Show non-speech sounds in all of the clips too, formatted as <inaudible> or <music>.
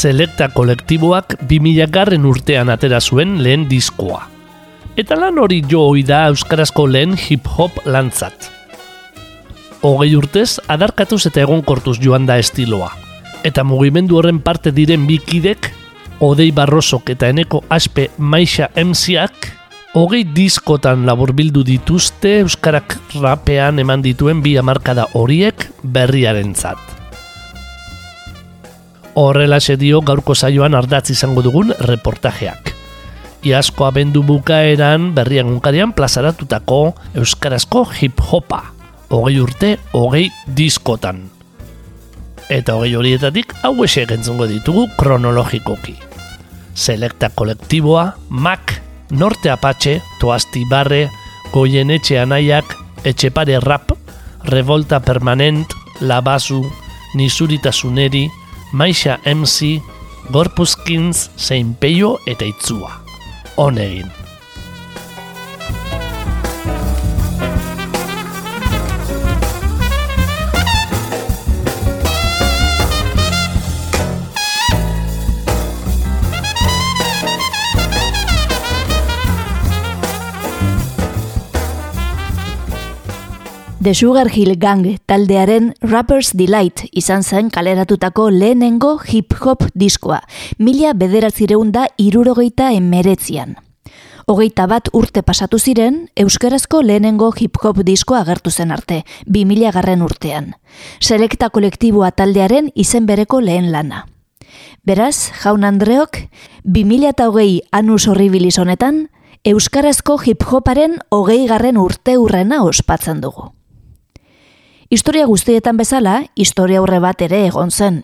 Selecta kolektiboak 2000 garren urtean atera zuen lehen diskoa. Eta lan hori jo hoi da euskarazko lehen hip-hop lantzat. Hogei urtez, adarkatuz eta egonkortuz joan da estiloa. Eta mugimendu horren parte diren bikidek, Odei Barrosok eta Eneko Aspe Maixa MCak, hogei diskotan laburbildu dituzte euskarak rapean eman dituen bi hamarkada horiek berriarentzat. Horrela dio gaurko saioan ardatz izango dugun reportajeak. Iazko abendu bukaeran berrian unkarian plazaratutako euskarazko hip-hopa. Hogei urte, hogei diskotan. Eta hogei horietatik hau esek entzungo ditugu kronologikoki. Selekta kolektiboa, MAC, Norte Apache, Toasti Barre, Goien Etxe Anaiak, Etxepare Rap, Revolta Permanent, Labazu, Nisuritasuneri, Maixa MC, Gorpuzkins, zein peio eta itzua. Honegin. The Sugar Hill Gang taldearen Rappers Delight izan zen kaleratutako lehenengo hip-hop diskoa, mila bederatzireun da irurogeita emeretzian. Hogeita bat urte pasatu ziren, euskarazko lehenengo hip-hop diskoa agertu zen arte, bi mila garren urtean. Selekta kolektiboa taldearen izen bereko lehen lana. Beraz, jaun Andreok, bi mila eta hogei anus horribilis honetan, euskarazko hip-hoparen hogei garren urte urrena ospatzen dugu. Historia guztietan bezala, historia aurre bat ere egon zen.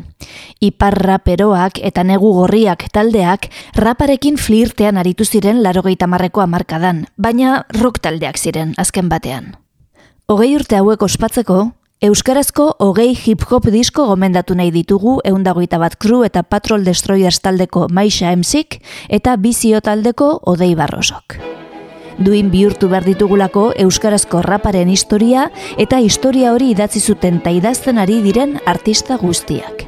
Ipar raperoak eta negu gorriak taldeak raparekin flirtean aritu ziren larogeita marreko amarkadan, baina rock taldeak ziren azken batean. Hogei urte hauek ospatzeko, Euskarazko hogei hip-hop disko gomendatu nahi ditugu eundagoita bat kru eta Patrol Destroyers taldeko Maisha Emsik eta Bizio taldeko Odei Barrosok duin bihurtu behar ditugulako euskarazko raparen historia eta historia hori idatzi zuten ta idazten ari diren artista guztiak.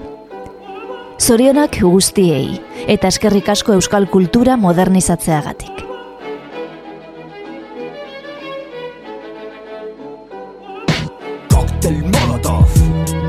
Zorionak guztiei eta eskerrik asko euskal kultura modernizatzeagatik. Cocktail Molotov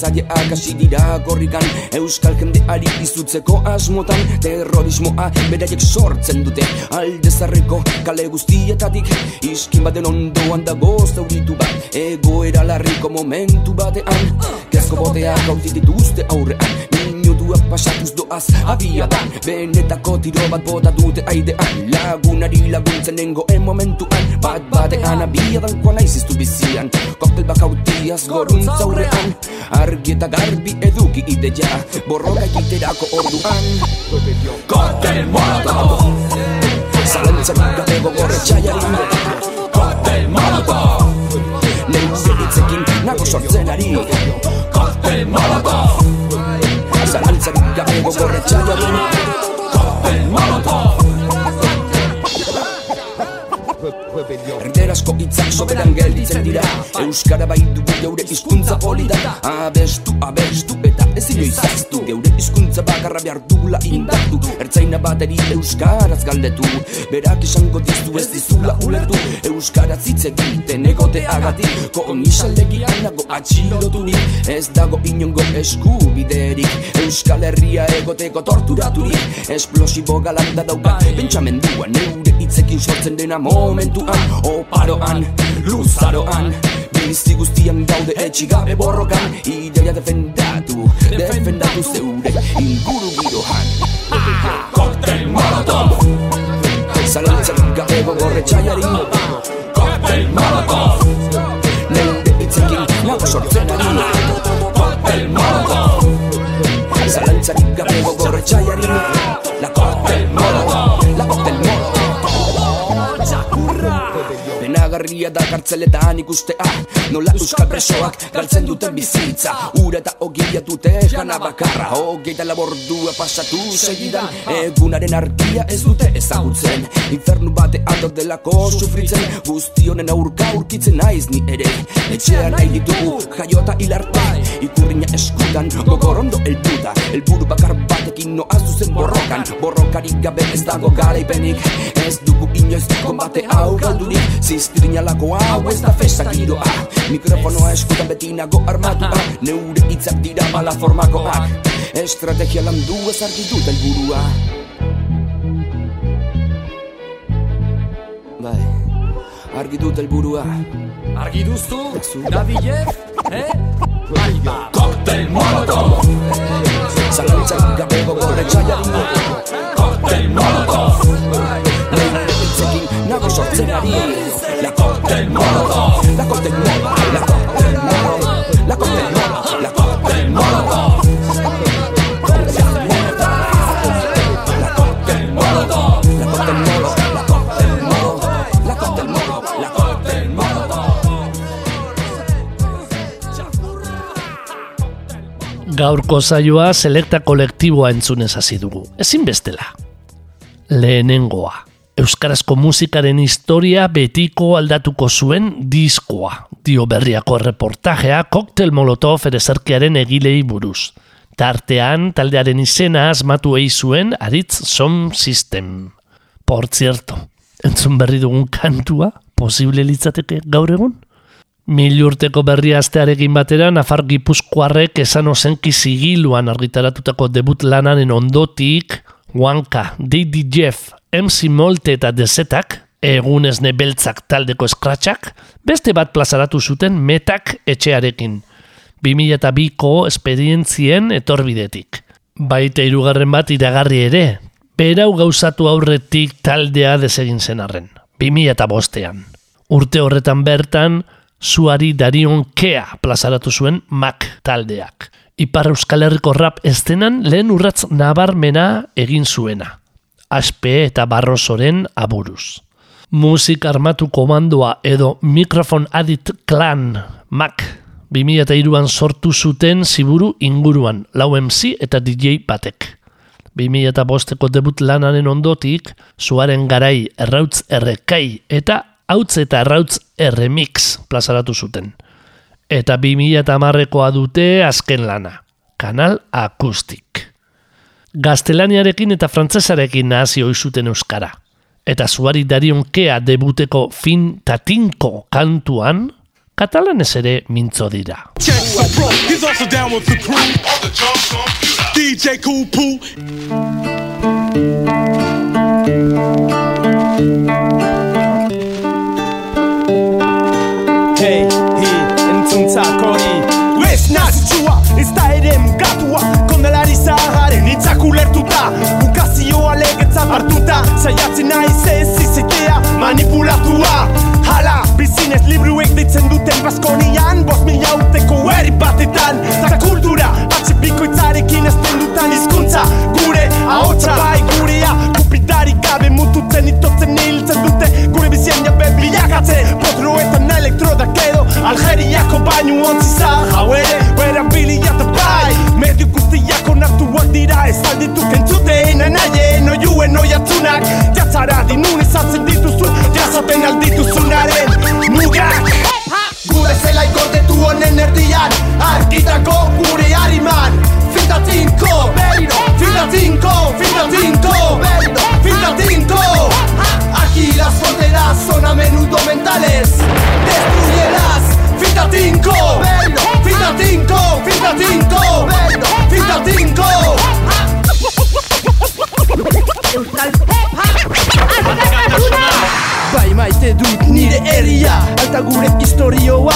Torturatzaileak hasi dira gorrikan. Euskal jendeari izutzeko asmotan Terrorismoa beraiek sortzen dute. Aldezarreko kale guztietatik Iskin baten ondoan dago zauritu bat. Egoera larriko momentu batean Kezko boteak hauti dituzte aurrean minutuak pasatuz doaz abiadan Benetako tiro bat bota dute aidean. Lagunari laguntzen nengoen momentuan. Bat batean abiadan koan aiziztu bizian. Koktel bak hautiaz gorun zaurrean Argi eta garbi eduki ideia. Borroka egiterako orduan. Koktel molotov Zalantzak gabe gogorre txaiarin Koktel molotov Lehin zeritzekin nago sortzen ari. Koktel molotov Zalantzarik gabe gogorre txaiaren Cocktail Molotov Erderazko itzak soberan gelditzen dira. Euskara bai dugu geure izkuntza polita Abestu, abestu eta ez inoizaztu Geure hizkuntza bakarra behar dugula indartu. Ertzaina bateri euskaraz galdetu. Berak esango diztu ez dizula ulertu. Euskaraz hitz egiten egoteagatik. Ko onisaldegian nago atxiloturik. Ez dago inongo eskubiderik. Euskal Herria egoteko torturaturik. Esplosibo galanda dauka Pentsamendua neure hitzekin sortzen dena momentuan Oparoan, luzaroan Bizi guztian gaude etxigabe borrokan. Ideia defendatu, defendatu zeure inguru girohan Cocktail Molotov Zalantzak gabe gogorre txaiari Cocktail Molotov Neure itzekin nago sortzen ari Cocktail Molotov Zalantzak gabe gogorre txaiari La Cocktail Molotov Penagarria da kartzeletan ikustea Nola euskal presoak galtzen duten bizitza. Ura eta ogia dute jana bakarra Hogeita labordua pasatu segidan. Egunaren argia ez dute ezagutzen Infernu bate aldo delako sufritzen. Guztionen aurka aurkitzen naiz ni ere Etxean nahi ditugu jaiota hilarte Ikurriña eskutan gogorondo elduta Elburu bakar batekin noa zuzen borrokan. Borrokarik gabe ez dago garaipenik Ez dugu inoiz kombate hau galdurik. Ziztirina lako hau ez da festa giroa. Mikrofonoa eskutan beti nago armatua Neure hitzak dira mala formakoak Estrategia landu ez argi dut elburua Bai, argi dut elburua Argi duztu, Nabile, <laughs> eh? Bai, ba. Cocktail Molotov. Zalantzak gabe gogorre txaiari Cocktail Molotov. Neure hitzekin nago sortzen ari La corte cóctel molotov. La cóctel molotov. La corte cóctel molotov. La cóctel molotov. La corte cóctel molotov. Gaurko zaioa selekta kolektiboa entzunez hasi dugu, ezin bestela. Lehenengoa. Euskarazko musikaren historia betiko aldatuko zuen diskoa. Dio berriako reportajea Cocktail Molotov erezerkiaren egilei buruz. Tartean taldearen izena asmatu ei zuen Aritz Som System. Por cierto, entzun berri dugun kantua, posible litzateke gaur egun? Mil urteko berri astearekin batera, Nafar Gipuzkoarrek esan ozenki zigiluan argitaratutako debut lanaren ondotik, Wanka, Didi Jeff, MC Molte eta Dezetak, egunez nebeltzak taldeko eskratxak, beste bat plazaratu zuten metak etxearekin. 2002ko esperientzien etorbidetik. Baita irugarren bat iragarri ere, berau gauzatu aurretik taldea desegin zen arren. 2005ean. Urte horretan bertan, Suari Darion Kea plazaratu zuen Mac taldeak. Ipar Euskal Herriko rap estenan lehen urratz nabarmena egin zuena. Aspe eta Barrosoren aburuz. Musik armatu komandoa edo Microphone Adit Clan Mac 2002an sortu zuten ziburu inguruan, lau MC eta DJ batek. 2005eko debut lanaren ondotik, zuaren garai errautz errekai eta hautz eta errautz erremix plazaratu zuten. Eta 2008koa dute azken lana, kanal akustik gaztelaniarekin eta frantsesarekin nahazi oizuten euskara. Eta zuari darionkea debuteko fin tatinko kantuan, katalanez ere mintzo dira. DJ Poo hitzak ulertuta Bukazioa legetzat hartuta. Zaiatzen naiz ez izatea manipulatua. Hala, bizinez libruek ditzen duten Baskonian, bost mila urteko herri batetan. Ta kultura, atxe bikoitzarekin ezten dutan hizkuntza. Gure ahotsa bai gurea Kupitarik gabe mututzen itotzen hiltzen dute. Gure bizian jabe bilakatzen Potroetan elektrodak edo Algeriako bainu ontzi zah Hau ere, bera bilia eta bai Medio guztiak onartuak dira ez aldituk entzuten Anaien oiuen oiatzunak. Jatzara dinun ezatzen dituzu Jazaten aldituzunaren mugak! Gure zela ikortetu honen erdian Arkitako gure hariman Finta tinko, beiro! Finta tinko, finta tinko, beiro! Finta tinko Aquí las fronteras son a menudo mentales Destruyelas Finta tinko, bello. Finta tinko, finta tinko, bello. Finta tinko. Euskal Hip Hop. Azkar Bai, maite dut nire herria Alta gure historioa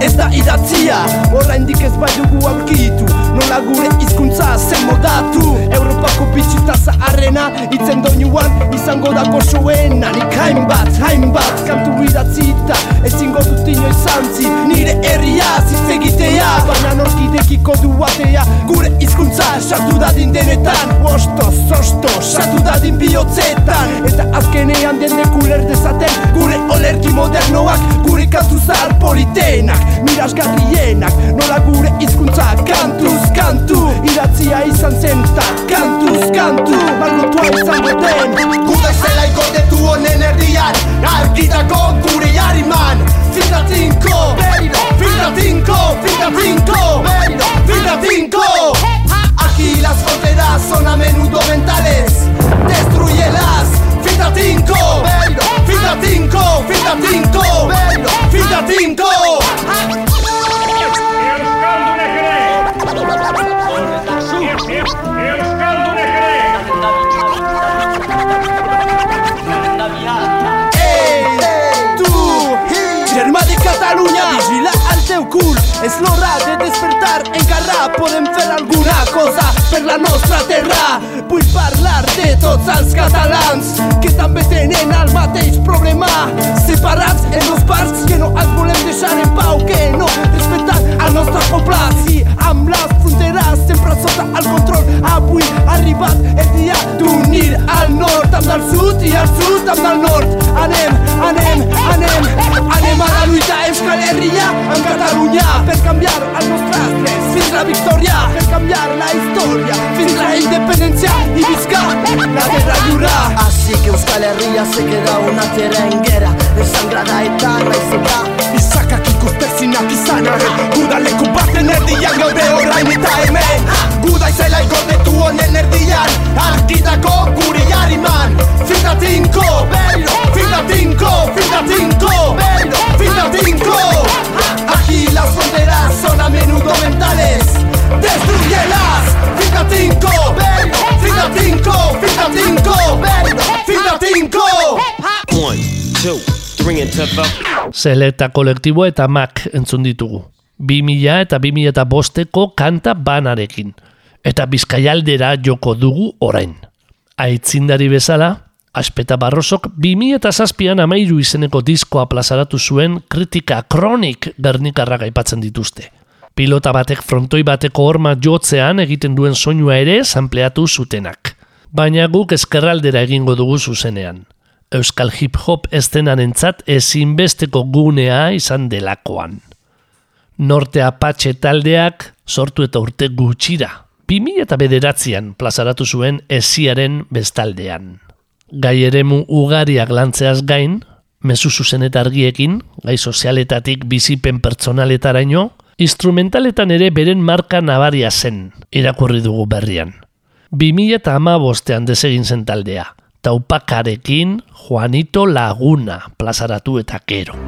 ez da idatzia. Oraindik ez bai dugu aurkitu Nola gure hizkuntza zen modatu. Europako bitxita zaharrena Itzen doinuan izango da gozoena Nik hainbat, hainbat. Kantu idatzita Ezingo dut inoiz zantzi Nire herria zitzegitea Baina norkidekiko duatea Gure hizkuntza sartu dadin denetan Osto, zosto, sartu dadin bihotzetan. Eta azkenean dende kuler dezaten Gure olerki modernoak Gure kantu zahar politenak Mirasgarrienak Nola gure hizkuntza kantuz kantu. Iratzia izan zen ta kantuz kantu. Malgotua izan den Guda zela ikotetu honen erdian Arkitako gure jariman. Finda tinko Finda tinko Finda tinko Finda tinko. Aquí las fronteras son a menudo mentales Destruyelas Finda tinko Finda tinko Finda tinko Finda tinko Tú, Germà de Catalunya, vigila el teu cul. És de despertar, encara podem fer alguna cosa per la nostra terra. Vull parlar de tots els catalans que també tenen el mateix problema. Separats en dos parts que no els volem deixar en pau Que no respectant el nostre poble. Sí, amb les fronteres sempre sota el control Avui ha arribat el dia d'unir el nord amb el sud i el sud amb el nord. Anem, anem, anem, anem a la lluita. Euskal Herria amb victòria per canviar la història fins la independència i visca la guerra lliure Así que Euskal Herria se queda una tierra en guerra Desangrada eta naiz eta Izakak ikustezinak izan arren Udaleku baten erdian gaude orain eta hemen Guda izela ikotetu honen erdian Arkitako gure jariman Finda tinko Finda tinko Finda tinko Finda tinko Aquí las fronteras son a menudo mentales Destruyelas Finda tinko Finda tinko Finda tinko Finda tinko One, two, three, and to vote. Selekta kolektibo eta Mac entzun ditugu. 2000 eta 2000 eta bosteko kanta banarekin. Eta bizkaialdera joko dugu orain. Aitzindari bezala, Aspeta Barrosok 2000 eta zazpian amairu izeneko diskoa plazaratu zuen kritika kronik bernikarra aipatzen dituzte. Pilota batek frontoi bateko horma jotzean egiten duen soinua ere sampleatu zutenak. Baina guk eskerraldera egingo dugu zuzenean. Euskal hip hop estenarentzat ezinbesteko gunea izan delakoan. Norte Apache taldeak sortu eta urte gutxira. 2000 eta bederatzean plazaratu zuen esiaren bestaldean. Gai eremu ugariak lantzeaz gain, mezu zuzen eta argiekin, gai sozialetatik bizipen pertsonaletaraino, instrumentaletan ere beren marka nabaria zen, irakurri dugu berrian. 2000 eta ama bostean desegin zen taldea, taupakarekin Juanito Laguna plazaratu eta kero.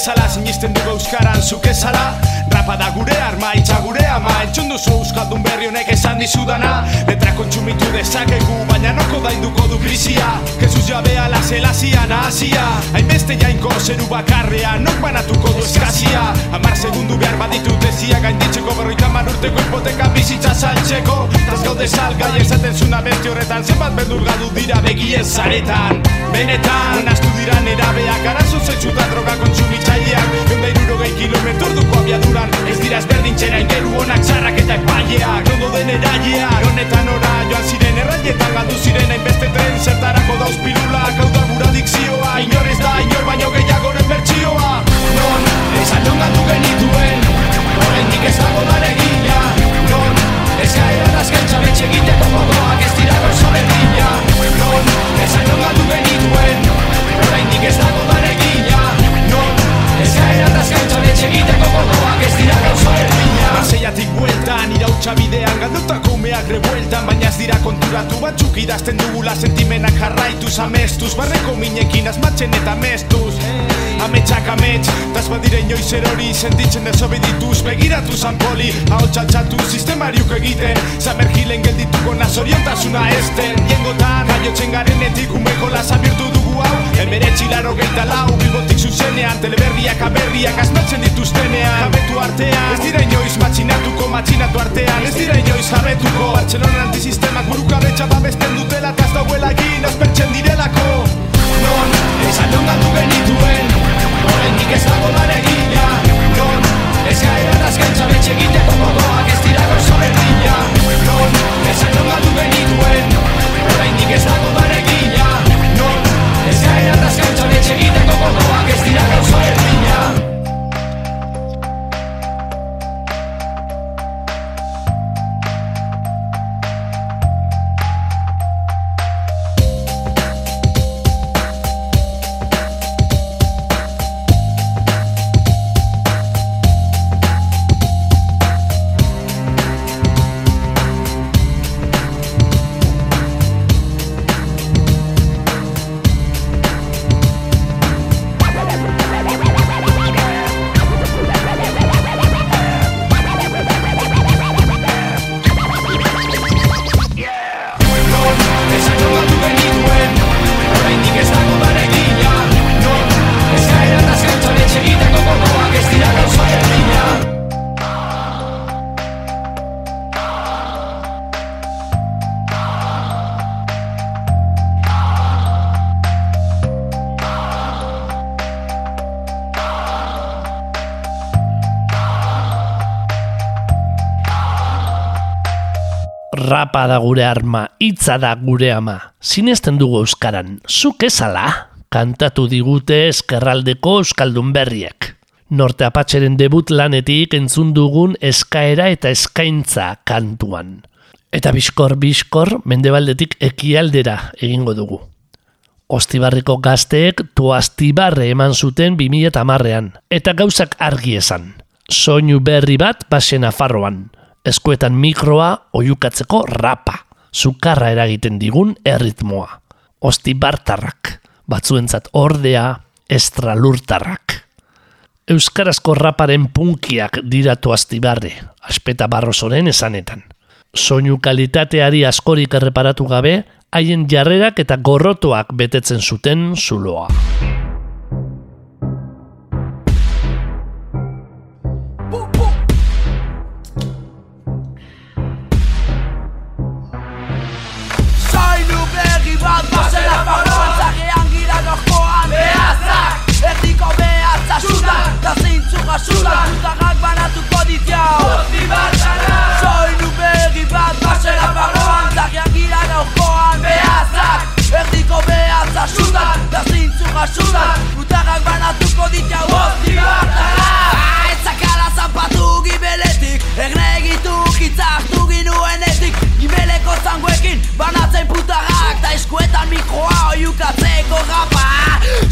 Krezala Sinisten dugu euskaran zukezala Rapa da gure arma, itxa gure ama. Entzun duzu euskaldun berri honek esan dizudana. Letra kontsumitu dezakegu Baina noko dainduko du krisia. Jesus jabea la zelazia nahazia Hainbeste jainko zeru bakarrea Nok banatuko du eskazia Amar segundu behar baditu dezia Gainditzeko berroita man urteko hipoteka bizitza saltzeko. Taz gaude salgai esaten zuna berte horretan Zenbat beldurgadu dira begien zaretan. Benetan, nastu dira nerabeak Arazo zetsuta droga kontsumitzaileak. Eunda irurogei kilometro duko abiaduran Ez dira ezberdintxera ingeru honak txarrak eta epaileak. Nondo den eraileak Honetan ora joan ziren erraietan Galdu ziren hainbeste tren zertarako dauz pilulak Hau da gura dikzioa Inor ez da inor baino gehiagoren bertsioa. Non, esan non galdu genituen Horrendik ez dago daregila Non, eskaeran azkaintza betxe egiteko gogoak ez dira gauza berdina Non, esan non galdu genituen Oraindik ez dago daregila bidean galdutako umeak rebueltan Baina ez dira konturatu batzuk idazten dugula Sentimenak jarraituz amestuz Barreko minekin anda eta mestuz hey. Ametsak amets, taz badire inoiz erori Sentitzen desobedituz, begiratu zanpoli Hau txaltxatu sistemariuk egiten. Zamergilen geldituko nazoriontasuna esten. Diengotan, raiotzen garenetik Umeko lasa birtu dugu hau. Emeretzi laro geita lau, bilbotik zuzenean. Teleberriak aberriak asmatzen dituztenean. Jabetu artean, ez dira inoiz matxinatuko Matxinatu artean, ez dira inoiz jabetuko. Bartzelona antisistemak buruka betxa babesten dutela Taz dauela egin, azpertzen direlako. Non, esan non galdu genituen Horrendik ez dago bare gila Non, ez gaira razkantza betxe egiteko modoak ez dira gauza berdina Non, esan non galdu genituen. Horrendik ez dago bare gila Non, ez gaira razkantza betxe egiteko modoak ez dira gauza berdina Rapa da gure arma, hitza da gure ama. Sinesten dugu euskaran, zuk ezala, kantatu digute eskerraldeko euskaldun berriek. Norte apatxeren debut lanetik entzun dugun eskaera eta eskaintza kantuan. Eta biskor biskor mendebaldetik ekialdera egingo dugu. Ostibarriko gazteek tuastibarre eman zuten 2008an, eta gauzak argi esan. Soinu berri bat basen afarroan, eskuetan mikroa oiukatzeko rapa, sukarra eragiten digun erritmoa. Ostibartarrak, batzuentzat ordea, estralurtarrak. Euskarazko raparen punkiak dira tuastibarre, aspeta barrosoren esanetan. Soinu kalitateari askorik erreparatu gabe, haien jarrerak eta gorrotoak betetzen zuten zuloa. Sutan Da zintzuga sutan Putarrak banatuko ditiau Soinu berri bat basela paroan Zagean gira gorkoan Behazak Erdiko behatza sutan Da zintzuga sutan Putarrak banatuko ditiau Osti bartara Etzakala zapatu gibeletik Egne egitu kitzartu ginuenetik Gibeleko zangoekin banatzen putarrak Ta eskuetan mikroa oiukatzeko rapa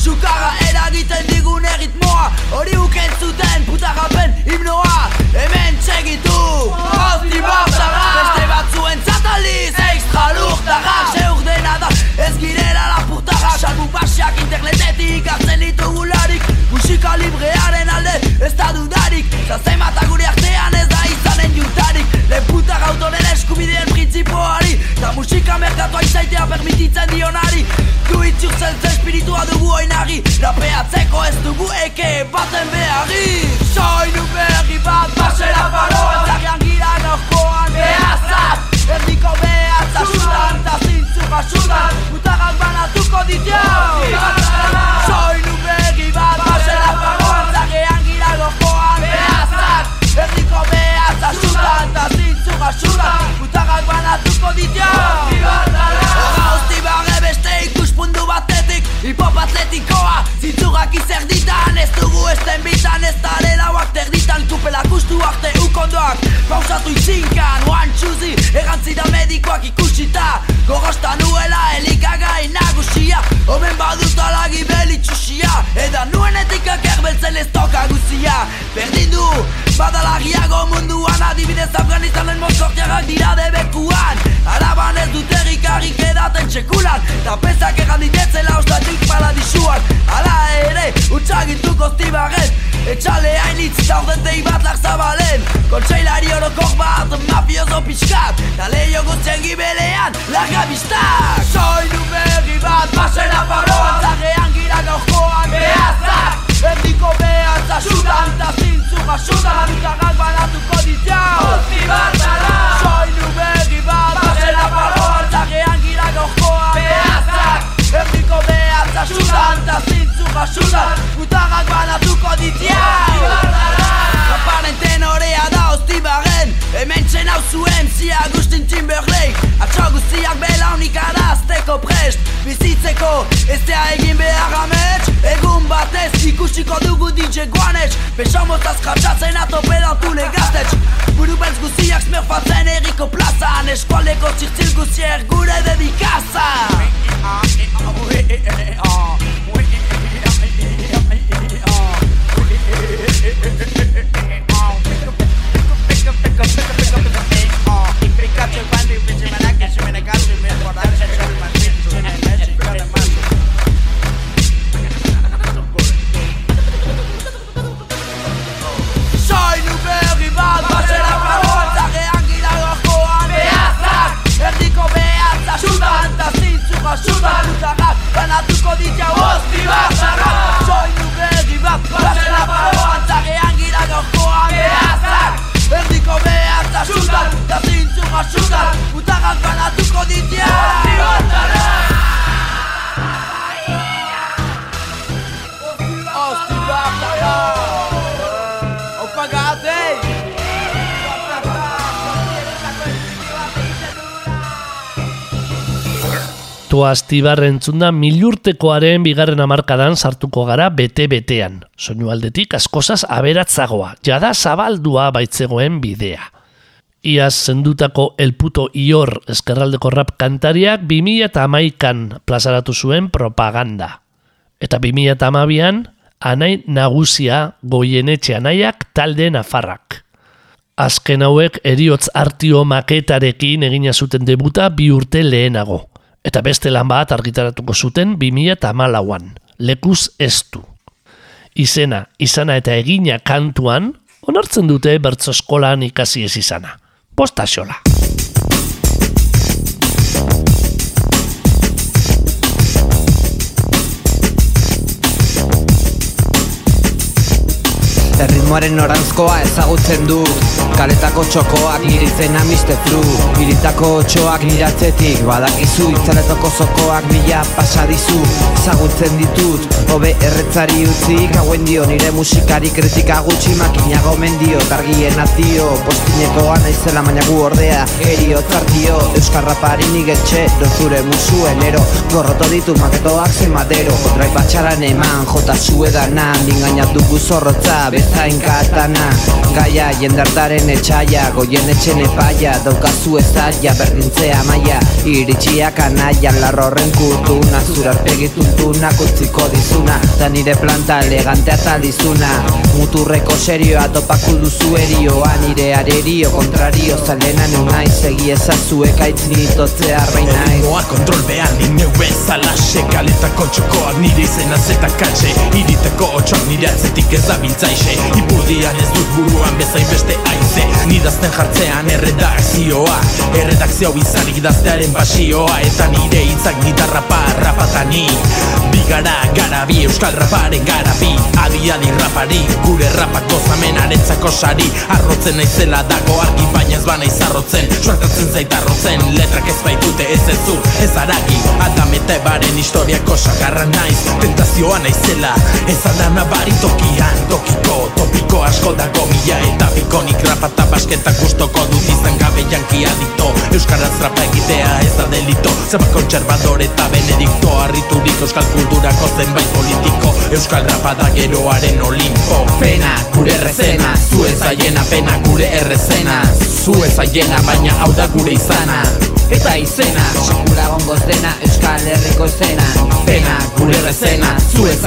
Sukarra eragiten digun erritmoa. Hori uken zuten putarrapen himnoa. Hemen txegitu. Osti bartara Beste batzuen zataliz Extra lurtarrak Zeur dena da ez girela lapurtarrak Salbu basiak internetetik hartzen ditugularik. Musika librearen alde ez da dudarik. Zazema eta gure artean ez da izanen juntarik Leputar autoren eskubideen printzipioari Ta musika merkatua izaitea permititzen dionari Du itzurtzen ze espiritua dugu oinari Rapeatzeko ez dugu eke baten beharri. Soinu berri bat basela paroan Zagean gira norkoan behazat Erdiko behatza sutan Ta zintzuga sutan Mutarrak banatuko ditiau Soinu berri sutan Mutarrak banatuko ditiau Gausti Hipop atletikoa Zintzurak izer ditan Ez dugu esten bitan Ez dare lauak terditan Kupela kustu arte ukondoak. Pausatu izinkan One choosy Erantzi da medikoak ikusita. Gorosta nuela elikagai nagusia Omen badut alagi belitxusia Eda nuenetik akerbeltzen ez toka guzia. Berdin du Badalagiago munduan adibidez Afganistanen mozortiagak dira debekuan. Araban ez dut errik edaten txekulan Ta pesak egan ditetzela ostatik paradisuan Ala ere, utxagituko zibarren Etxale hainitz da ordentei bat lak zabalen Kontseilari orokok bat mafiozo pixkat. Ta leio guztien gibelean larga biztak. Soinu berri bat basena paroan Zagean gira gaurkoan behazak. Erdiko behatza sudan Ta zintzu jasudan Utarrak banatuko ditia Osti bat dara jasudan Utarrak banatuko ditia. Aparen tenorea da osti barren Hemen txen hau zuen zia Agustin Timberlake. Atxo guztiak belaunik arazteko prest. Bizitzeko ez da egin behar amets. Egun batez ikusiko dugu DJ Guanets Beso mozaz jatsatzen atopedantu legaztetx Buru beltz guztiak smerfatzen erriko plazan. Eskualdeko zirtzil guztiak gure dedikaza Soinu berri bat Basera paroan Zagean gira gorkoan Behazak Erdiko bat zarrak Soinu berri bat Basera paroan Zagean gira gorkoan Behazak Erdiko behatza Sudan Ta zintzu jasudan Utarrak banatuko ditia Osti Toastibar entzunda milurtekoaren bigarren amarkadan sartuko gara bete-betean. Soinu aldetik askozaz aberatzagoa, jada zabaldua baitzegoen bidea. Iaz zendutako El Puto Ior eskerraldeko rap kantariak 2008an plazaratu zuen propaganda. Eta 2008an anai nagusia goienetxe anaiak talde nafarrak. Azken hauek eriotz artio maketarekin egina zuten debuta bi urte lehenago. Eta beste lan bat argitaratuko zuten 2008an, lekuz estu. Izena, izana eta egina kantuan, onartzen dute bertso eskolan ikasi ez izana. Posta xola. Erritmoaren norantzkoa ezagutzen dut Kaletako txokoak nire izena Mr. Flu. Iritako txoak nire atzetik badakizu Itzaletako zokoak mila pasadizu. Ezagutzen ditut, hobe erretzari utzi Hauen dio nire musikari kritika gutxi Makina gomen dio, targien atio. Postinekoa naizela baina gu ordea Erio tartio, euskal rapari nigetxe Dozure musuen ero Gorroto ditu maketoak zemadero Drai batxaran eman, jota zuedana Mingainat dugu zorrotza, bezain katana. Gaia jendartaren etxaia, goien etxen epaia Daukazu ezaia, berdintzea maia Iritsiak anaia, larrorren kutuna Zurarpegi tuntunak utziko dizuna Da nire planta elegante atalizuna Muturreko serioa topaku duzu erioa Nire arerio, kontrario, zalena neunaiz Egi ezazuek aitzitotzea arbain naiz Moa kontrolpean ni neu bezala Sekaletako txokoak nire izena zeta katxe Iriteko otxoak nire atzetik ez da biltzaixe Ipudian ez dut buruan bezain beste aize Nidazten jartzean erredakzioa. Erredakzio bizarik daztearen pasioa. Eta nire hitzak gitarra parrapatani Bigara garabi euskal raparen garabi Adi adi rapari gure rapak gozamenarentzako sari. Arrotzen naizela dago argi baina ez bana izarrotzen Suertatzen zait arrotzen letrak ez baitute ez ez zu Ez aragi. Adam eta ebaren historiako sagarra naiz. Tentazioa naizela ez aldana bari tokian Tokiko topiko asko dago mila eta bikonik rapata basketa gustoko dut izan gabe janki adito Euskaraz rapa egitea ez da delito. Zeba kontserbador eta benedikto Arriturik euskal kulturako zenbait politiko. Euskal rapa da geroaren olimpo. Pena gure errezena Zu ez pena gure errezena. Zu ez aiena baina hau da gure izana. Eta izena. Sekula gongoz dena Euskal Herriko zena Pena gure errezena Zu ez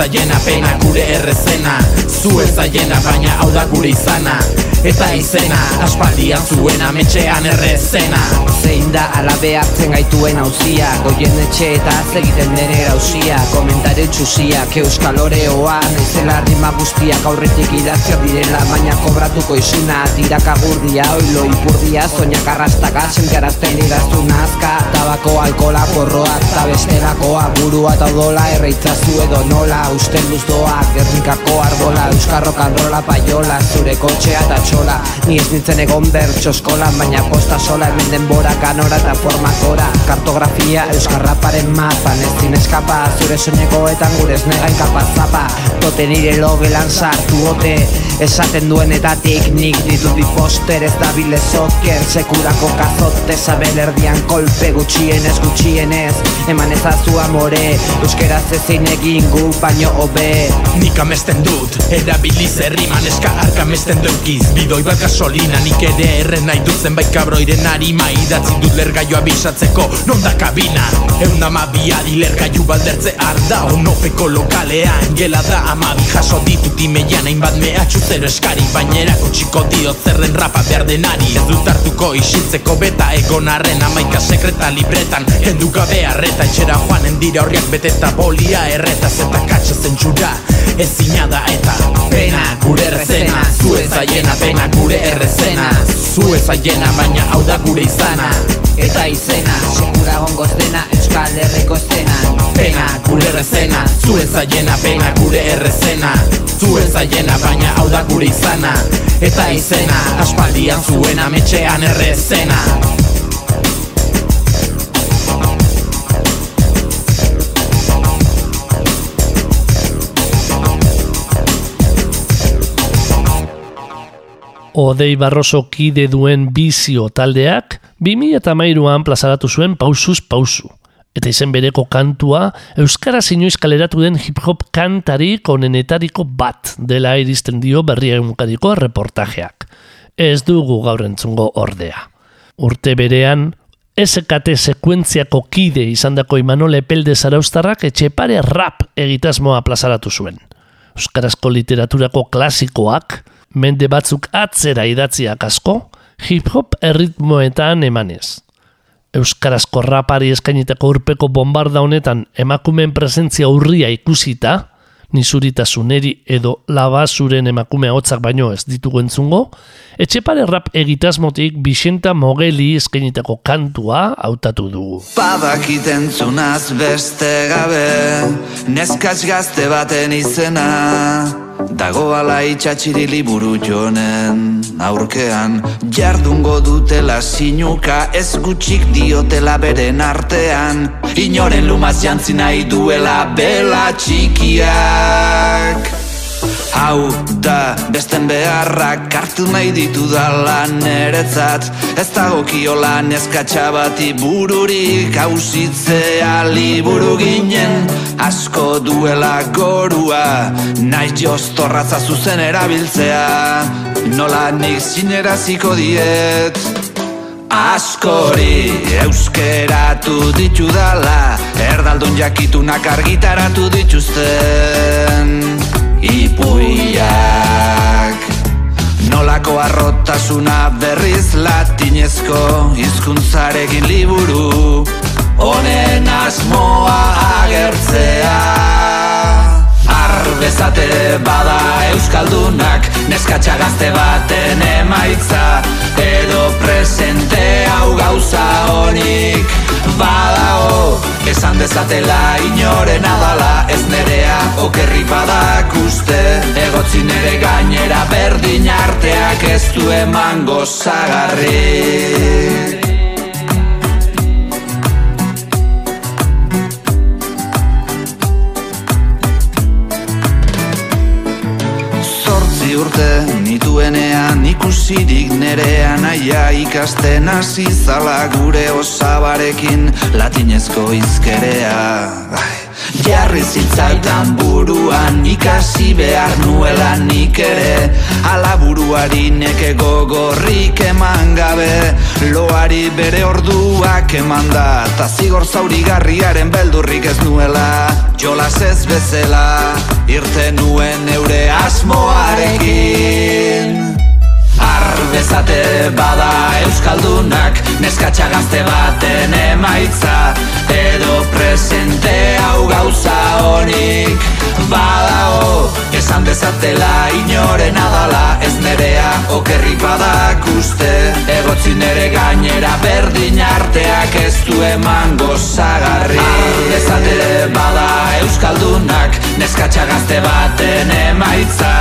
pena gure errezena. Zu ez aiena baina hau da gure izana. Eta izena, aspaldian zuen ametxean errezena. Zein da alabe hartzen gaituen hauzia Goien etxe eta egiten dene gauzia Komentare txusiak euskal oreoa Naizela rima guztiak aurretik idazia direla Baina kobratuko izuna tiraka gurdia Oilo ipurdia, zoinak arrastaka Senkarazten idaztu nazka. Tabako alkola porroak eta bestelakoa. Burua eta odola erreitzazu edo nola. Usten duzdoak, gernikako arbola Euskarro kanrola paiola, zure kotxea eta txola. Ni ez nintzen egon bertxoskola Baina posta sola hemen denbora kanora eta formakora Kartografia euskarraparen mapan Ez eskapa. Zure soinekoetan gure ez negain kapazapa Tote nire logelan sartu ote Esaten duenetatik. Nik ditut bi poster ez dabile zoker Sekurako kazote zabel erdian kolpe gutxienez gutxienez Eman ezazu amore. Euskeraz ezin egin gu baino hobe. Nik amesten dut, erabili zerriman eska arka amesten dukiz Bidoi bat gasolina nik ere erren nahi dut zenbait kabroiren harima. Idatzi dut lergaioa bisatzeko, non da kabina? Eun amabia di lergaiu baldertze arda Onopeko lokalean. Gela da amabi jaso ditut imeian hainbat mehatxu zero eskari. Baina txiko diot zerren rapa behar denari. Ez dut hartuko isiltzeko beta egon arren amaika sekreta libretan Kendu gabe arreta etxera joanen dira horriak beteta bolia erreta Zeta katxa zentsura ez da eta Pena gure errezena, zu ez aiena pena gure errezena. Zu ez aiena baina hau da gure izana. Eta izena, sekura gongoz dena Euskal Herriko estena Pena gure errezena, zu ez aiena pena gure errezena. Zu ez aiena baina hau da gure izana. Eta izena, aspaldian zuen ametxean errezena Odei Barroso kide duen bizio taldeak, 2008an plazaratu zuen pausuz pausu. Eta izen bereko kantua, Euskara inoiz kaleratu den hip-hop kantari konenetariko bat dela iristen dio berria egunkariko reportajeak. Ez dugu gaur entzungo ordea. Urte berean, SKT sekuentziako kide izandako Imanole Epelde Zaraustarrak etxepare rap egitasmoa plazaratu zuen. Euskarazko literaturako klasikoak, mende batzuk atzera idatziak asko, hip-hop erritmoetan emanez. Euskarazko rapari eskainitako urpeko bombarda honetan emakumeen presentzia urria ikusita, nizuritasuneri edo labazuren emakume hotzak baino ez ditugu entzungo, etxepare rap egitasmotik Bixenta Mogeli eskainitako kantua hautatu dugu. Badakiten zunaz beste gabe, neskaz gazte baten izena, Dagoala itxatxiri liburu jonen aurkean. Jardungo dutela sinuka ez gutxik diotela beren artean. Inoren lumaz jantzi nahi duela bela txikiak Hau da besten beharrak hartu nahi ditu dala neretzat Ez dago kiola neskatxa bati bururik hausitzea liburu ginen. Asko duela gorua naiz jostorratza zuzen erabiltzea. Nola nik zineraziko diet? Askori euskeratu ditu dala Erdaldun jakitunak argitaratu dituzten ipuiak. Nolako arrotasuna berriz latinezko hizkuntzarekin liburu Honen asmoa agertzea. Arbezate bada euskaldunak Neskatxa gazte baten emaitza Edo presente hau gauza honik Badao Esan dezatela inoren adala Ez nerea okerri badak uste. Egotzi nere gainera berdin arteak Ez du eman gozagarri urte nituenean ikusirik nerean aia ikasten hasi zala gure osabarekin latinezko izkerea Jarri zitzaitan buruan ikasi behar nuela nik ere. Ala buruari neke gogorrik eman gabe Loari bere orduak eman da. Ta zigor zaurigarriaren beldurrik ez nuela Jolas ez bezela irte nuen eure asmoarekin dezate bada Euskaldunak neskatxa gazte baten emaitza. Edo presente hau gauza honik badao Esan dezatela inoren adala. Ez nerea okerri badak uste. Egotzi nere gainera berdin arteak ez du eman gozagarri. Dezate bada Euskaldunak neskatxa gazte baten emaitza.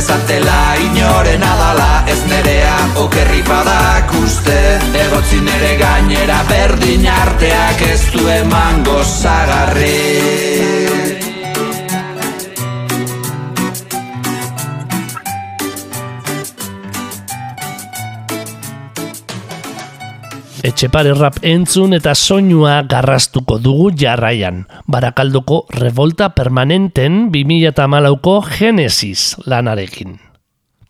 Dezatela inoren adala Ez nerea okerri badak uste Egotzi nere gainera berdin arteak ez du eman gozagarri Etxepare rap entzun eta soinua garrastuko dugu jarraian. Barakaldoko revolta permanenten 2008ko Genesis lanarekin.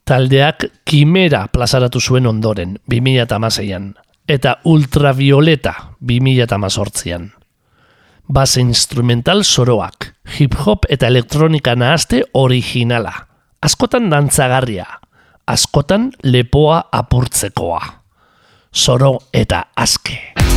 Taldeak Kimera plazaratu zuen ondoren 2008an eta Ultravioleta 2008an. Base instrumental soroak, hip-hop eta elektronika nahazte originala. Askotan dantzagarria, askotan lepoa apurtzekoa soro eta aske.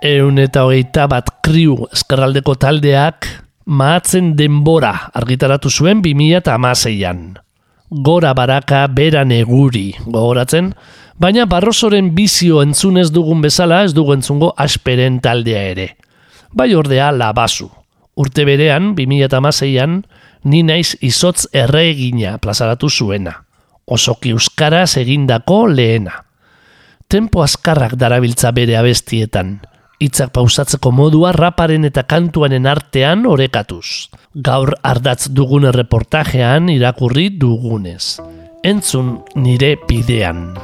Eun eta hogeita bat kriu eskerraldeko taldeak mahatzen denbora argitaratu zuen 2006an. Gora baraka beran eguri gogoratzen, baina barrosoren bizio entzunez dugun bezala ez dugu entzungo asperen taldea ere. Bai ordea labazu. Urte berean, 2006an, ni naiz izotz erregina plazaratu zuena. Osoki euskaraz egindako lehena. Tempo azkarrak darabiltza bere abestietan. Itzak pausatzeko modua raparen eta kantuanen artean orekatuz. Gaur ardatz dugun reportajean irakurri dugunez. Entzun nire pidean.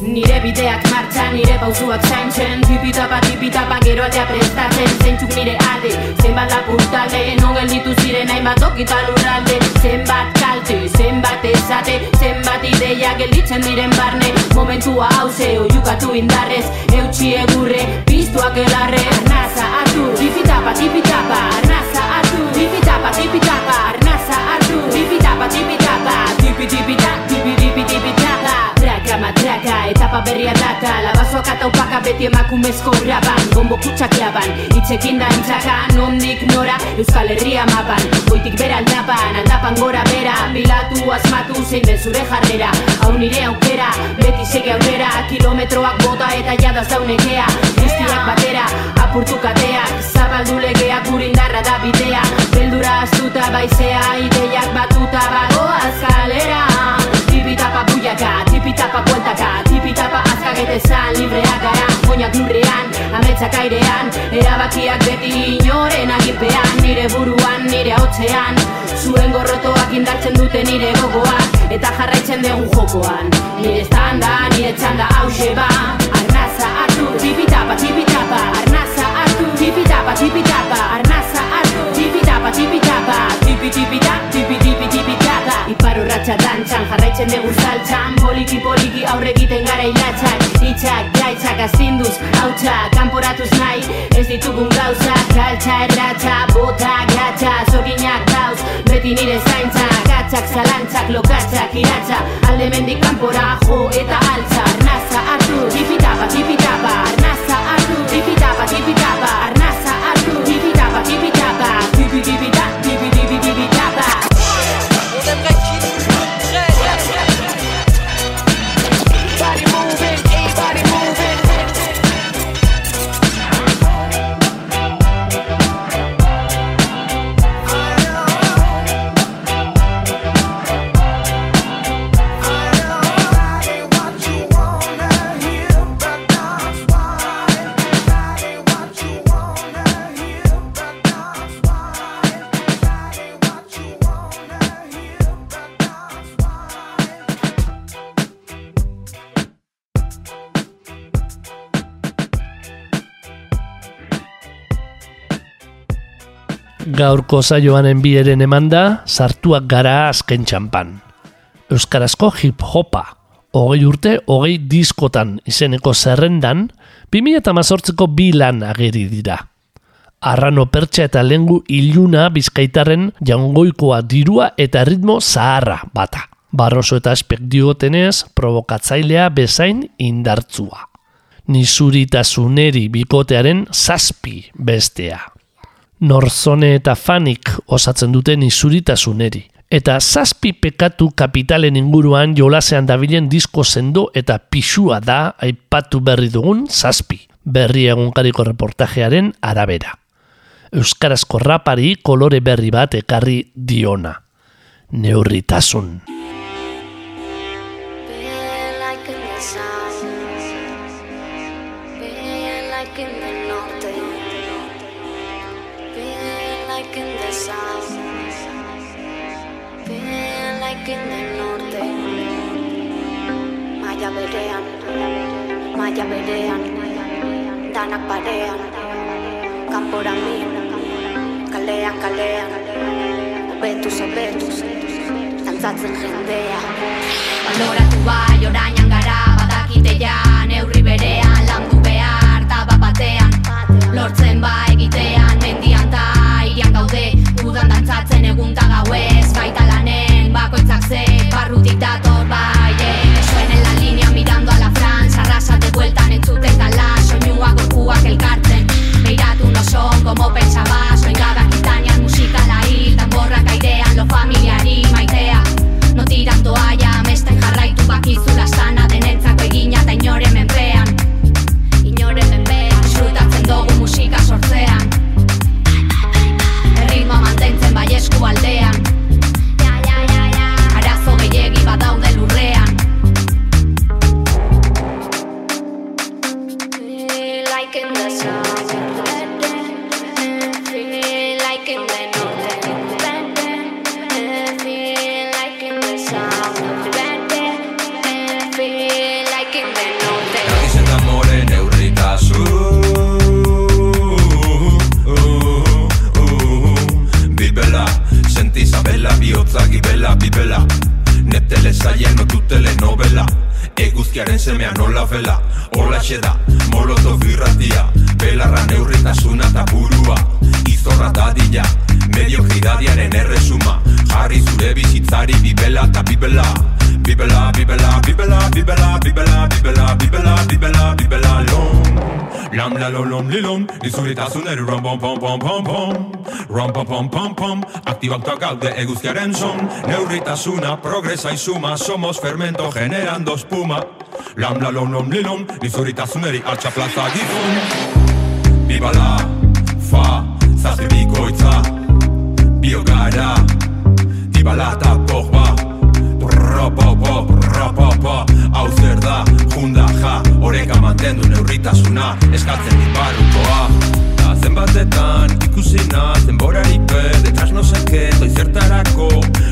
Nire bideak nire pausuak zaintzen. Tipitapa, tipitapa, gero aldea prestatzen. Zeintzuk nire alde, zenbat lapurtalde. Non gelditu ziren hainbat okita lurralde. Zenbat kalte, zenbat esate Zenbat ideia gelditzen diren barne. Momentua hauze, oiukatu indarrez. Eutxi egurre, piztuak elarre Arnaza hartu, tipitapa, tipitapa Arnaza hartu, tipitapa, tipitapa Arnaza hartu, tipitapa, tipitapa Tipi, tipita, tipi, tipi, tipitapa Traka, matraka, etapa berria data Labazoak eta upaka beti emakumezko raban Gombo kutsak laban, itzekin da entzaka Nondik nora, Euskal Herria mapan. Goitik bera aldapan, aldapan gora bera. Bilatu, asmatu, zein den zure jarrera. Hau nire aukera, beti sege aurrera. Kilometroak bota eta jadaz daunekea Guztiak batera, apurtu kateak. Zabaldu legeak urindarra da bidea Beldura astuta baizea, ideiak batuta. Bagoaz kalera Tipitapa buiaka, tipitapa kueltaka Tipitapa azkagetezan, libreak gara Oinak lurrean, ametsak airean Erabakiak beti inoren agipean Nire buruan, nire hautzean Zuen gorrotoak indartzen dute nire gogoak Eta jarraitzen dugu jokoan Nire estanda, nire txanda hause ba Arnaza hartu, tipitapa, tipitapa Arnaza hartu, tipitapa, tipitapa Arnaza hartu, tipitapa, tipitapa Tipi, tipita, tipi, tipi, tipitapa Ipar urratxa dantzan, jarraitzen dugu saltzan. Poliki, poliki, aurre egiten gara hilatzak Itxak, gaitzak, azinduz, hautsa Kanporatuz nahi, ez ditugun gauza Kaltza, erratxa, bota, gatxa Zorinak dauz, beti nire zaintza. Gatxak, zalantzak, lokatzak, iratza. Alde mendik kanpora, jo eta altza. Arnaza hartu, tipitapa, tipitapa Arnaza hartu, tipitapa, tipitapa Arnaza hartu, tipitapa, tipitapa Tipi, tipita, tipi, tipi, tipitapa Body Gaurko saioanen bieren emanda, sartuak gara azken txampan. Euskarazko hip-hopa, hogei urte, hogei diskotan izeneko zerrendan, 2018ko bi lan ageri dira. Arrano pertsa eta lengu iluna bizkaitarren jangoikoa dirua eta ritmo zaharra bata. Barroso eta aspek diotenez, provokatzailea bezain indartzua. Nisuritasuneri bikotearen zazpi bestea. Norzone eta fanik osatzen duten izuritasuneri. Eta zazpi pekatu kapitalen inguruan jolasean dabilen disko sendo eta pixua da aipatu berri dugun zazpi. Berri egunkariko reportajearen arabera. Euskarazko rapari kolore berri bat ekarri diona. Neurritasun. gaia berean Danak parean Kanpora min Kalean, kalean Obetuz, obetuz Tantzatzen jendea. Aloratu bai, orainan gara Badakite ja, neurri berean Landu behar, taba batean. Lortzen ba egitean Mendian ta, irian gaude Gudan dantzatzen egunta gauez Baita como pechabas Venga la quitaña, música la hil caidea, lo familiar y maitea. No tiran toalla, me está en jarra y tu paquizu La sana de nentza, coiguiña, te ignore me empean Ignore me empean, suelta música sortean El ritmo mantén, cembayescu aldean. Gibela, bibela Netele zaien otutele novela Eguzkiaren semea nola vela. Hola da, moloto birratia Belarra neurritasuna eta burua. Izorra dadila, medio gidadiaren erresuma. Jarri zure bizitzari bibela eta bibela. Bibela, bibela, bibela, bibela, bibela, bibela, bibela, bibela, bibela, lom Lam la lom lom li lom, eri rom pom pom pom pom pom. Rom pom pom pom pom, aktibauta gaude eguzkiaren son Neurritasuna, progresa y suma, somos fermento generando espuma. Lam la lom lom li lom, eri altxa plaza gizun Bibala, fa, zazpi bikoitza Biogara, dibala eta pogba Ropopo, ropopo, hau zer da, junda ja Horeka mantendu neurritasuna, eskatzen dit barrukoa Da zenbatetan ikusi na, zenborarik be, detrás no qué, doi zertarako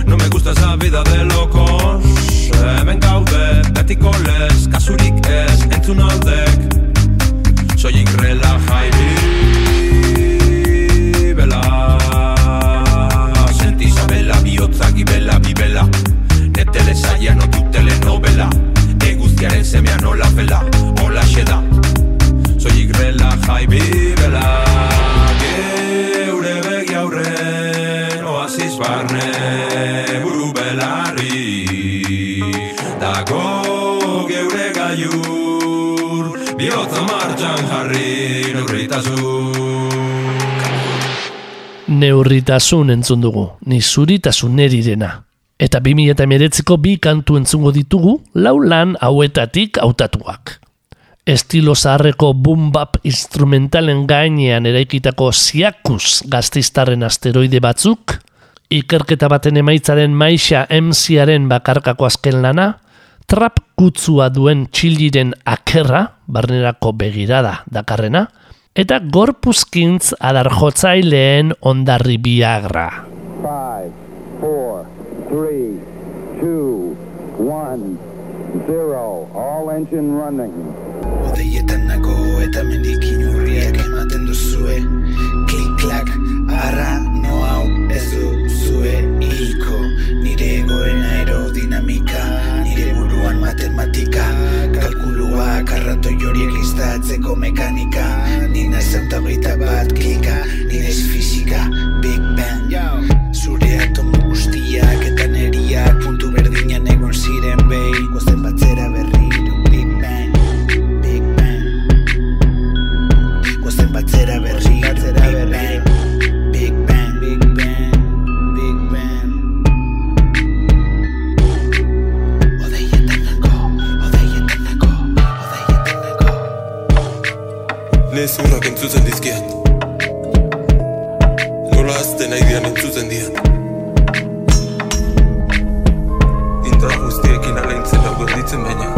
No me gusta esa vida de locos Hemen gaude, betiko lez, kasurik ez, entzun aldek. Soilik relaja bibela Senti Isabela, bihotza gibela, bibela telesaian otu telenovela. Eguzkiaren semea nola fela, hola xeda. Zoi grela jai bibela Geure begi aurre, oaziz barne Buru belarri, dago geure gaiur Biotza martxan jarri, nukritazu neurritasun entzun dugu, ni zuritasun erirena, Eta 2008ko bi kantu entzungo ditugu, lau lan hauetatik hautatuak. Estilo zaharreko boom bap instrumentalen gainean eraikitako siakus gaztiztarren asteroide batzuk, ikerketa baten emaitzaren maixa MC-aren bakarkako azken lana, trap kutzua duen txiliren akerra, barnerako begirada dakarrena, eta gorpuzkintz adarjotzaileen ondarri biagra. Three, two, one, zero. All engine running. Odeietan nago eta mendik inurriak ematen duzue. Klik-klak, arra, no hau ez duzue hilko. Nire egoen aerodinamika, nire buruan matematika. Kalkuluak, arratoi horiek listatzeko mekanika. Nina zeuta hogeita bat klika, nire fizika, Big Bang entzutzen dian Indra guztiekin aleintzen hau gelditzen baina.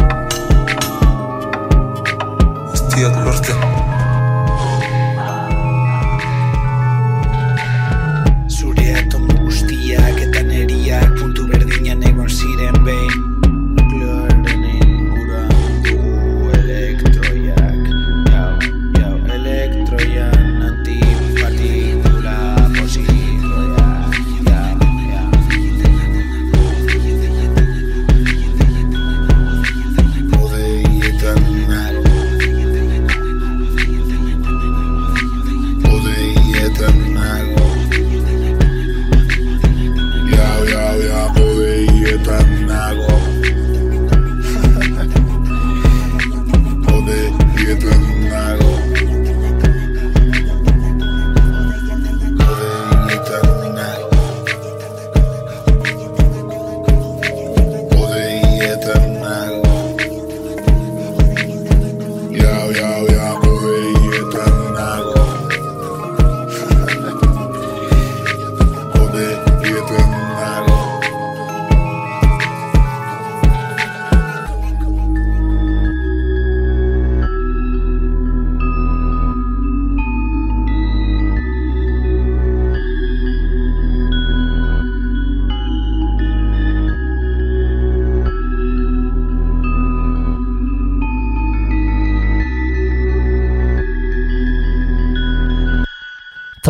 Ez diat lortzen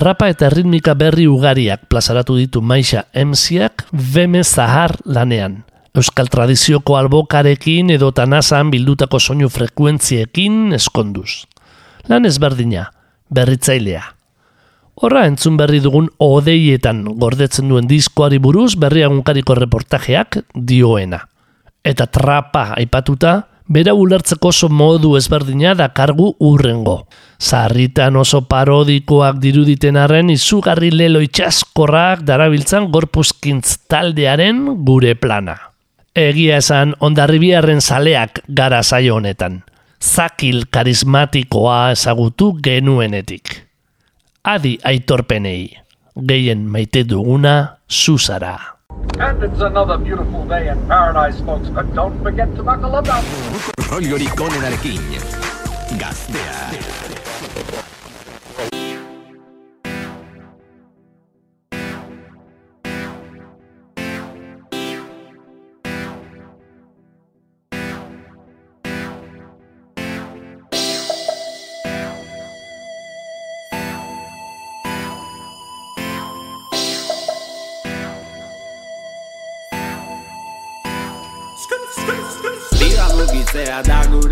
rapa eta ritmika berri ugariak plazaratu ditu Maixa MCak Beme Zahar lanean. Euskal tradizioko albokarekin edo tanazan bildutako soinu frekuentziekin eskonduz. Lan ezberdina, berritzailea. Horra entzun berri dugun odeietan gordetzen duen diskoari buruz berriagunkariko reportajeak dioena. Eta trapa aipatuta, bera ulertzeko oso modu ezberdina da kargu urrengo. Zarritan oso parodikoak diruditen arren izugarri lelo itxaskorrak darabiltzan gorpuzkintz taldearen gure plana. Egia esan ondarribiarren saleak gara zaio honetan. Zakil karismatikoa ezagutu genuenetik. Adi aitorpenei, gehien maite duguna zuzara. And it's another beautiful day in paradise, folks, but don't forget to buckle up. Rollorik onenarekin. Gaztea. Dira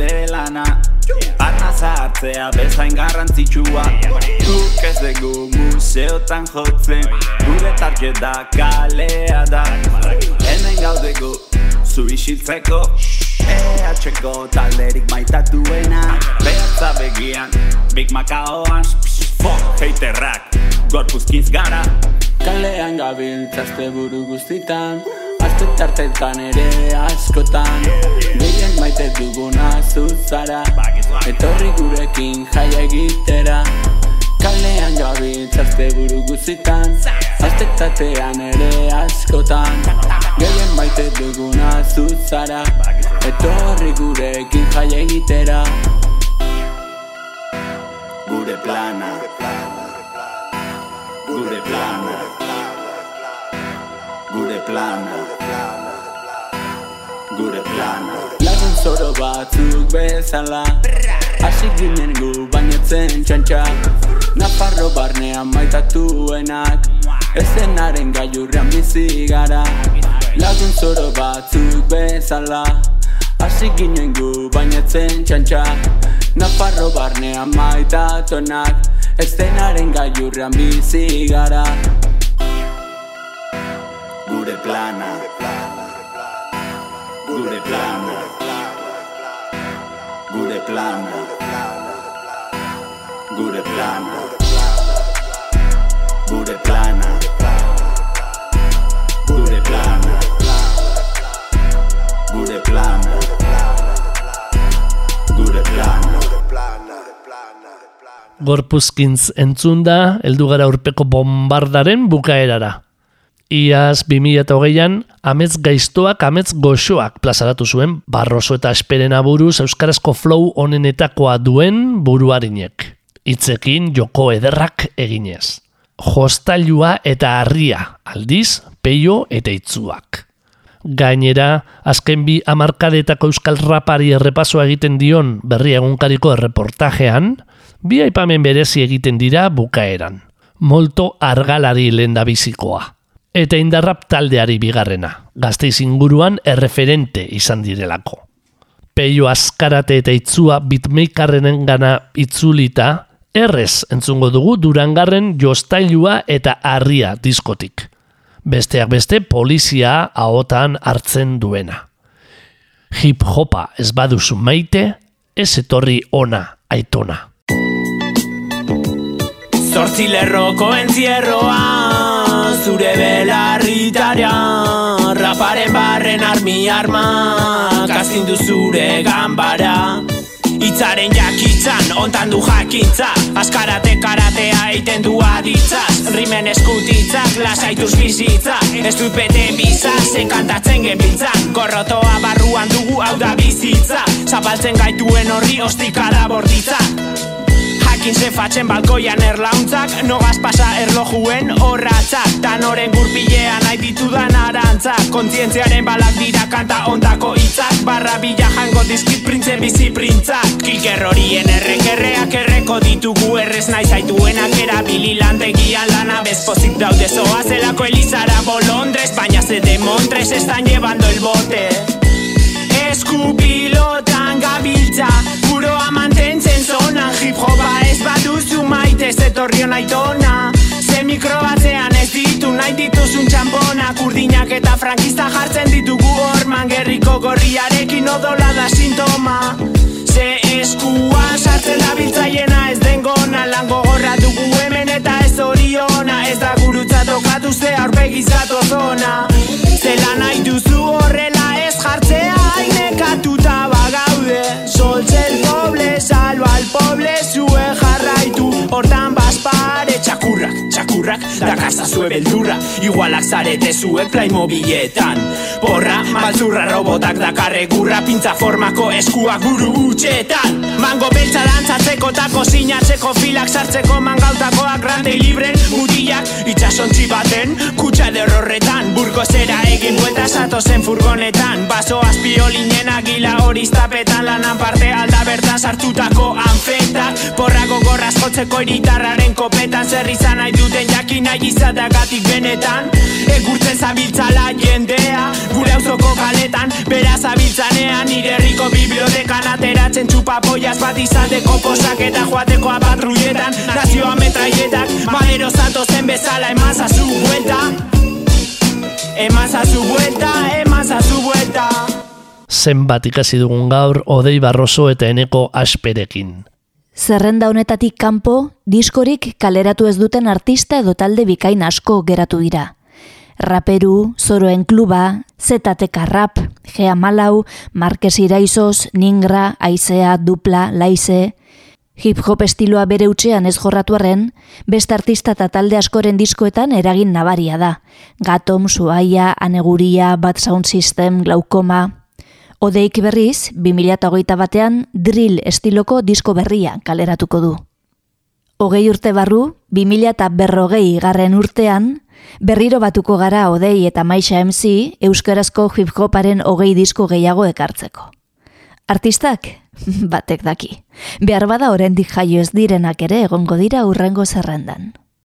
gure lana. Arna zahartzea bezain garrantzitsua. Guk ez dugu museotan jotzen. Gure target da kalea da. Hemen gaudego zu isitzeko EHko talderik maitatuena. Behatza begian, Big Macaoan Fuck haterrak, gorpuzkiz gara Kalean gabiltzazte buru guztitan Azte tartetan ere askotan. Gehien maite duguna zuzara Etorri gurekin jaia egitera. Kalean gabiltzazte buru guztitan Azte tartean ere askotan. Gehien maite duguna zuzara Etorri gurekin jaia egitera. Gure plana. Gure plana Gure plana. Gure plana. Lagun zoro batzuk bezala. Hasi ginen gu bainetzen txantxa. Nafarro barnean maitatuenak. Ezenaren gailurrean bizi gara. Lagun zoro batzuk bezala. Hasi ginen gu bainetzen txantxa. Nafarro barnean maitatuenak. Ezenaren gailurrean bizi gara plana. Gure plana. Gure plana. Gure plana. Gure plana. Gure plana. Gorpuzkintz entzunda, heldu gara urpeko bombardaren bukaerara. Iaz 2008an, amets gaiztoak, amets goxoak plazaratu zuen Barroso eta Esperena buruz Euskarazko flow onenetakoa duen buruarinek. Itzekin joko ederrak eginez. Jostailua eta harria, aldiz, peio eta itzuak. Gainera, azken bi amarkadetako euskal rapari errepasoa egiten dion berri egunkariko erreportajean, bi aipamen berezi egiten dira bukaeran. Molto argalari lendabizikoa eta indarrap taldeari bigarrena, gazteiz inguruan erreferente izan direlako. Peio askarate eta itzua bitmeikarrenen gana itzulita, errez entzungo dugu durangarren jostailua eta harria diskotik. Besteak beste polizia ahotan hartzen duena. Hip-hopa ez baduzu maite, ez etorri ona aitona. Zortzi lerroko entzierroa Zure belarritara Raparen barren armi arma Kastindu zure gambara Itzaren jakitzan, ontan du jakintza Askarate karatea eiten du aditzaz. Rimen eskutitzak, lasaituz bizitza Ez dut bete biza, zen kantatzen gebiltzan. Gorrotoa barruan dugu hau da bizitza. Zapaltzen gaituen horri ostikada bortitza Jakin zefatzen balkoian erlauntzak Nogaz pasa erlojuen horratzak. Tanoren gurpilean nahi ditudan arantzak. Kontzientziaren balak dira kanta ondako hitzak. Barra bila jango dizkit printze bizi printzak. Kiker horien errekerreak erreko ditugu Errez nahi zaituenak. Erabili lantegian lana Bezpozik daude zoa. Zelako elizara bolondrez Baina ze de montres están llevando el bote. Eskupilotan gabiltza Buroa mantentzen zonan Hip hopa ez baduzu maite Zetorrion aitona. Ze mikro batzean ez ditu nahi dituzun txamponak Urdinak eta frankista jartzen ditugu horman. Gerriko gorriarekin odola da sintoma. Ze eskuan sartzen da biltzaiena ez den gona. Lan gogorra dugu hemen eta ez oriona. Ez da gurutza tokatu ze aurpegizatu zona. Zela nahi duzu horrela ez jartzea Ainekatuta bagaude. Soltze el poble, salva al poble Zue jarraitu baspare Txakurrak, txakurrak, da kasa zue beldurra Igualak zarete zuek Playmobiletan Porra, malzurra robotak dakarre gurra Pintza formako eskuak buru utxetan Mango beltza dantzatzeko eta kozinatzeko Filak sartzeko mangautakoak grande libren Mutilak itxasontzi baten Kutsa derrorretan. Burko zera egin buelta zatozen furgonetan. Baso azpiolinen agila hori tapetan Lanan parte alda bertan sartutako anfetak. Porrako gorraz jotzeko iritarraren kopetan Zer izan nahi duten jakin nahi izatagatik benetan. Egurtzen zabiltzala jendea Gure auzoko kaletan Bera zabiltzanean. Nire herriko bibliotekan Ateratzen txupapoiaz bat izateko Posak eta joateko apatruietan Nazioa metraietak Malero zatozen bezala Eman zazu buelta. Eman zazu buelta Eman zazu buelta. Zenbat ikasi dugun gaur Odei Barroso eta Eneko Asperekin. Zerrenda honetatik kanpo, diskorik kaleratu ez duten artista edo talde bikain asko geratu dira. Raperu, Zoroen Kluba, ZTK Rap, Gea Malau, Marques Iraizoz, Ningra, Aizea, Dupla, Laize... Hip-hop estiloa bere utxean ez jorratu arren, beste artista eta talde askoren diskoetan eragin nabaria da. Gatom, Suaia, Aneguria, Bad Sound System, Glaukoma... Odeik berriz, 2008 batean drill estiloko disko berria kaleratuko du. Hogei urte barru, 2000 eta berrogei garren urtean, berriro batuko gara Odei eta Maixa MC euskarazko hip-hoparen hogei disko gehiago ekartzeko. Artistak? <laughs> Batek daki. Behar bada oraindik jaio ez direnak ere egongo dira urrengo zerrendan.